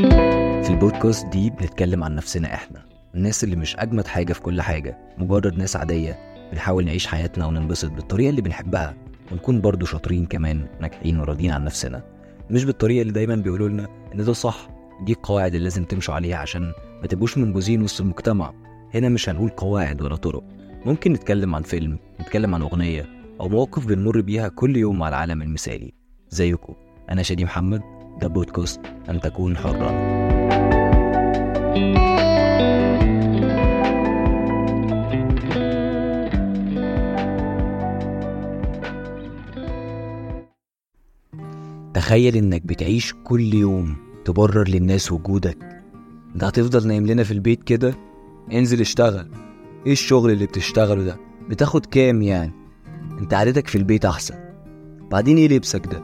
في البودكاست دي بنتكلم عن نفسنا إحنا الناس اللي مش أجمد حاجة في كل حاجة مجرد ناس عادية بنحاول نعيش حياتنا وننبسط بالطريقة اللي بنحبها ونكون برضو شاطرين كمان ناجحين وراضيين عن نفسنا. مش بالطريقة اللي دايما بيقولوا لنا إن ده صح دي القواعد اللي لازم تمشوا عليها عشان ما تبقوش منبوذين وسط المجتمع. هنا مش هنقول قواعد ولا طرق. ممكن نتكلم عن فيلم نتكلم عن أغنية أو مواقف بنمر بيها كل يوم مع العالم المثالي. زيكم أنا شادي محمد. ده بودكاست أن تكون حرا تخيل إنك بتعيش كل يوم تبرر للناس وجودك. انت هتفضل نايم لنا في البيت كده؟ انزل اشتغل. إيه الشغل اللي بتشتغله ده؟ بتاخد كام يعني؟ انت عادتك في البيت أحسن. بعدين إيه لبسك ده؟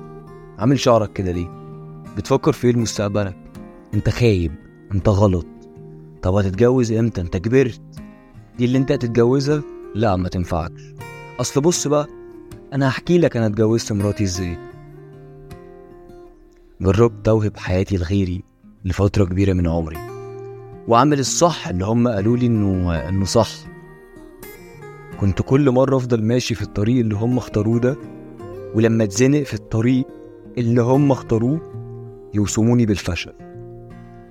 عامل شعرك كده ليه؟ بتفكر في إيه لمستقبلك؟ أنت خايب أنت غلط. طب هتتجوز إمتى؟ أنت كبرت. دي اللي أنت هتتجوزها؟ لا ما تنفعكش أصل بص بقى أنا هحكي لك أنا اتجوزت مراتي إزاي. جربت اوهب حياتي لغيري لفترة كبيرة من عمري. وأعمل الصح اللي هم قالوا لي إنه إنه صح. كنت كل مرة أفضل ماشي في الطريق اللي هم اختاروه ده ولما اتزنق في الطريق اللي هم اختاروه يوصموني بالفشل.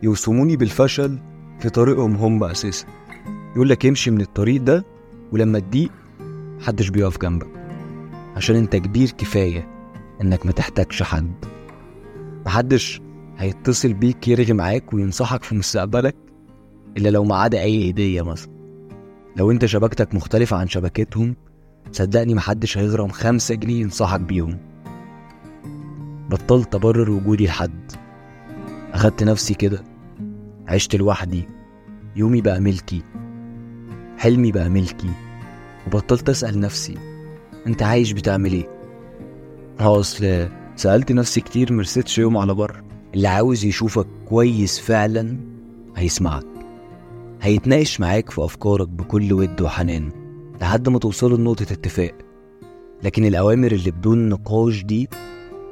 يوصموني بالفشل في طريقهم هم أساسا. يقول لك امشي من الطريق ده ولما تضيق محدش بيقف جنبك. عشان انت كبير كفاية إنك ما تحتاجش حد. محدش هيتصل بيك يرغي معاك وينصحك في مستقبلك إلا لو ما عدا أي هدية مثلا. لو أنت شبكتك مختلفة عن شبكتهم صدقني محدش هيغرم خمسة جنيه ينصحك بيهم. بطلت أبرر وجودي لحد. أخدت نفسي كده. عشت لوحدي. يومي بقى ملكي. حلمي بقى ملكي. وبطلت أسأل نفسي أنت عايش بتعمل إيه؟ هو أصل سألت نفسي كتير مرستش يوم على بر. اللي عاوز يشوفك كويس فعلا هيسمعك. هيتناقش معاك في أفكارك بكل ود وحنان لحد ما توصلوا لنقطة اتفاق. لكن الأوامر اللي بدون نقاش دي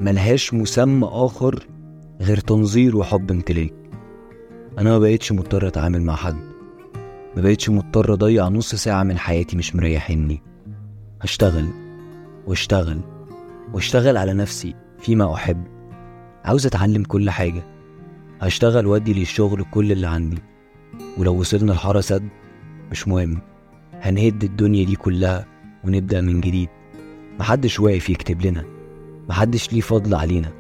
ملهاش مسمى آخر غير تنظير وحب امتلاك. أنا ما بقيتش مضطر أتعامل مع حد. ما بقيتش مضطر أضيع نص ساعة من حياتي مش مريحني هشتغل واشتغل واشتغل على نفسي فيما أحب. عاوز أتعلم كل حاجة. هشتغل وأدي للشغل كل اللي عندي. ولو وصلنا لحارة سد مش مهم. هنهد الدنيا دي كلها ونبدأ من جديد. محدش واقف يكتب لنا. محدش ليه فضل علينا.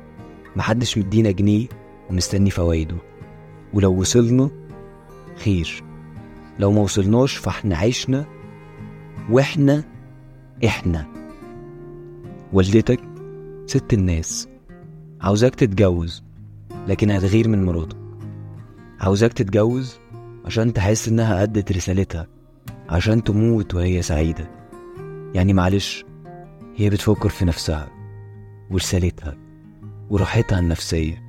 محدش مدينا جنيه ومستني فوايده. ولو وصلنا خير. لو ما وصلناش فاحنا عشنا وإحنا إحنا. والدتك ست الناس. عاوزاك تتجوز لكن هتغير من مراتك. عاوزاك تتجوز عشان تحس إنها أدت رسالتها عشان تموت وهي سعيدة. يعني معلش هي بتفكر في نفسها. ورسالتها وراحتها النفسية.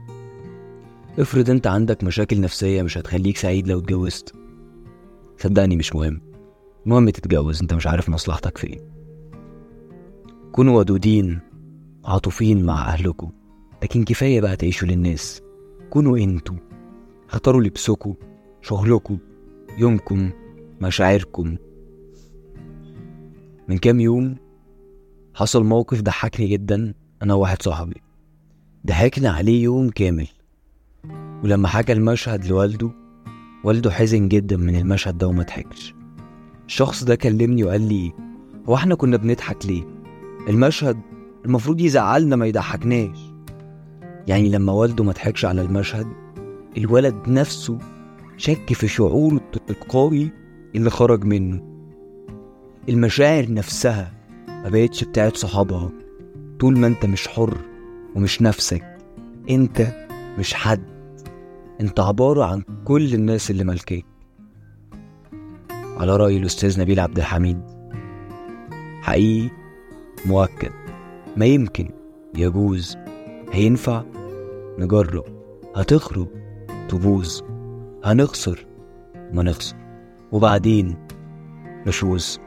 افرض انت عندك مشاكل نفسية مش هتخليك سعيد لو اتجوزت. صدقني مش مهم. المهم تتجوز انت مش عارف مصلحتك في إيه. كونوا ودودين عاطفين مع أهلكم لكن كفاية بقى تعيشوا للناس. كونوا أنتوا اختاروا لبسكم شغلكم يومكم مشاعركم. من كام يوم حصل موقف ضحكني جدا. أنا وواحد صاحبي. ضحكنا عليه يوم كامل. ولما حكى المشهد لوالده والده حزن جدا من المشهد ده وما ضحكش. الشخص ده كلمني وقال لي هو إحنا كنا بنضحك ليه؟ المشهد المفروض يزعلنا ما يضحكناش. يعني لما والده ما ضحكش على المشهد الولد نفسه شك في شعوره التلقائي اللي خرج منه. المشاعر نفسها ما بقتش بتاعت صحابها. طول ما انت مش حر ومش نفسك انت مش حد. انت عبارة عن كل الناس اللي ملكاك على رأي الأستاذ نبيل عبد الحميد حقيقي مؤكد ما يمكن يجوز هينفع نجرب. هتخرب تبوظ هنخسر ما نخسر. وبعدين نشوز.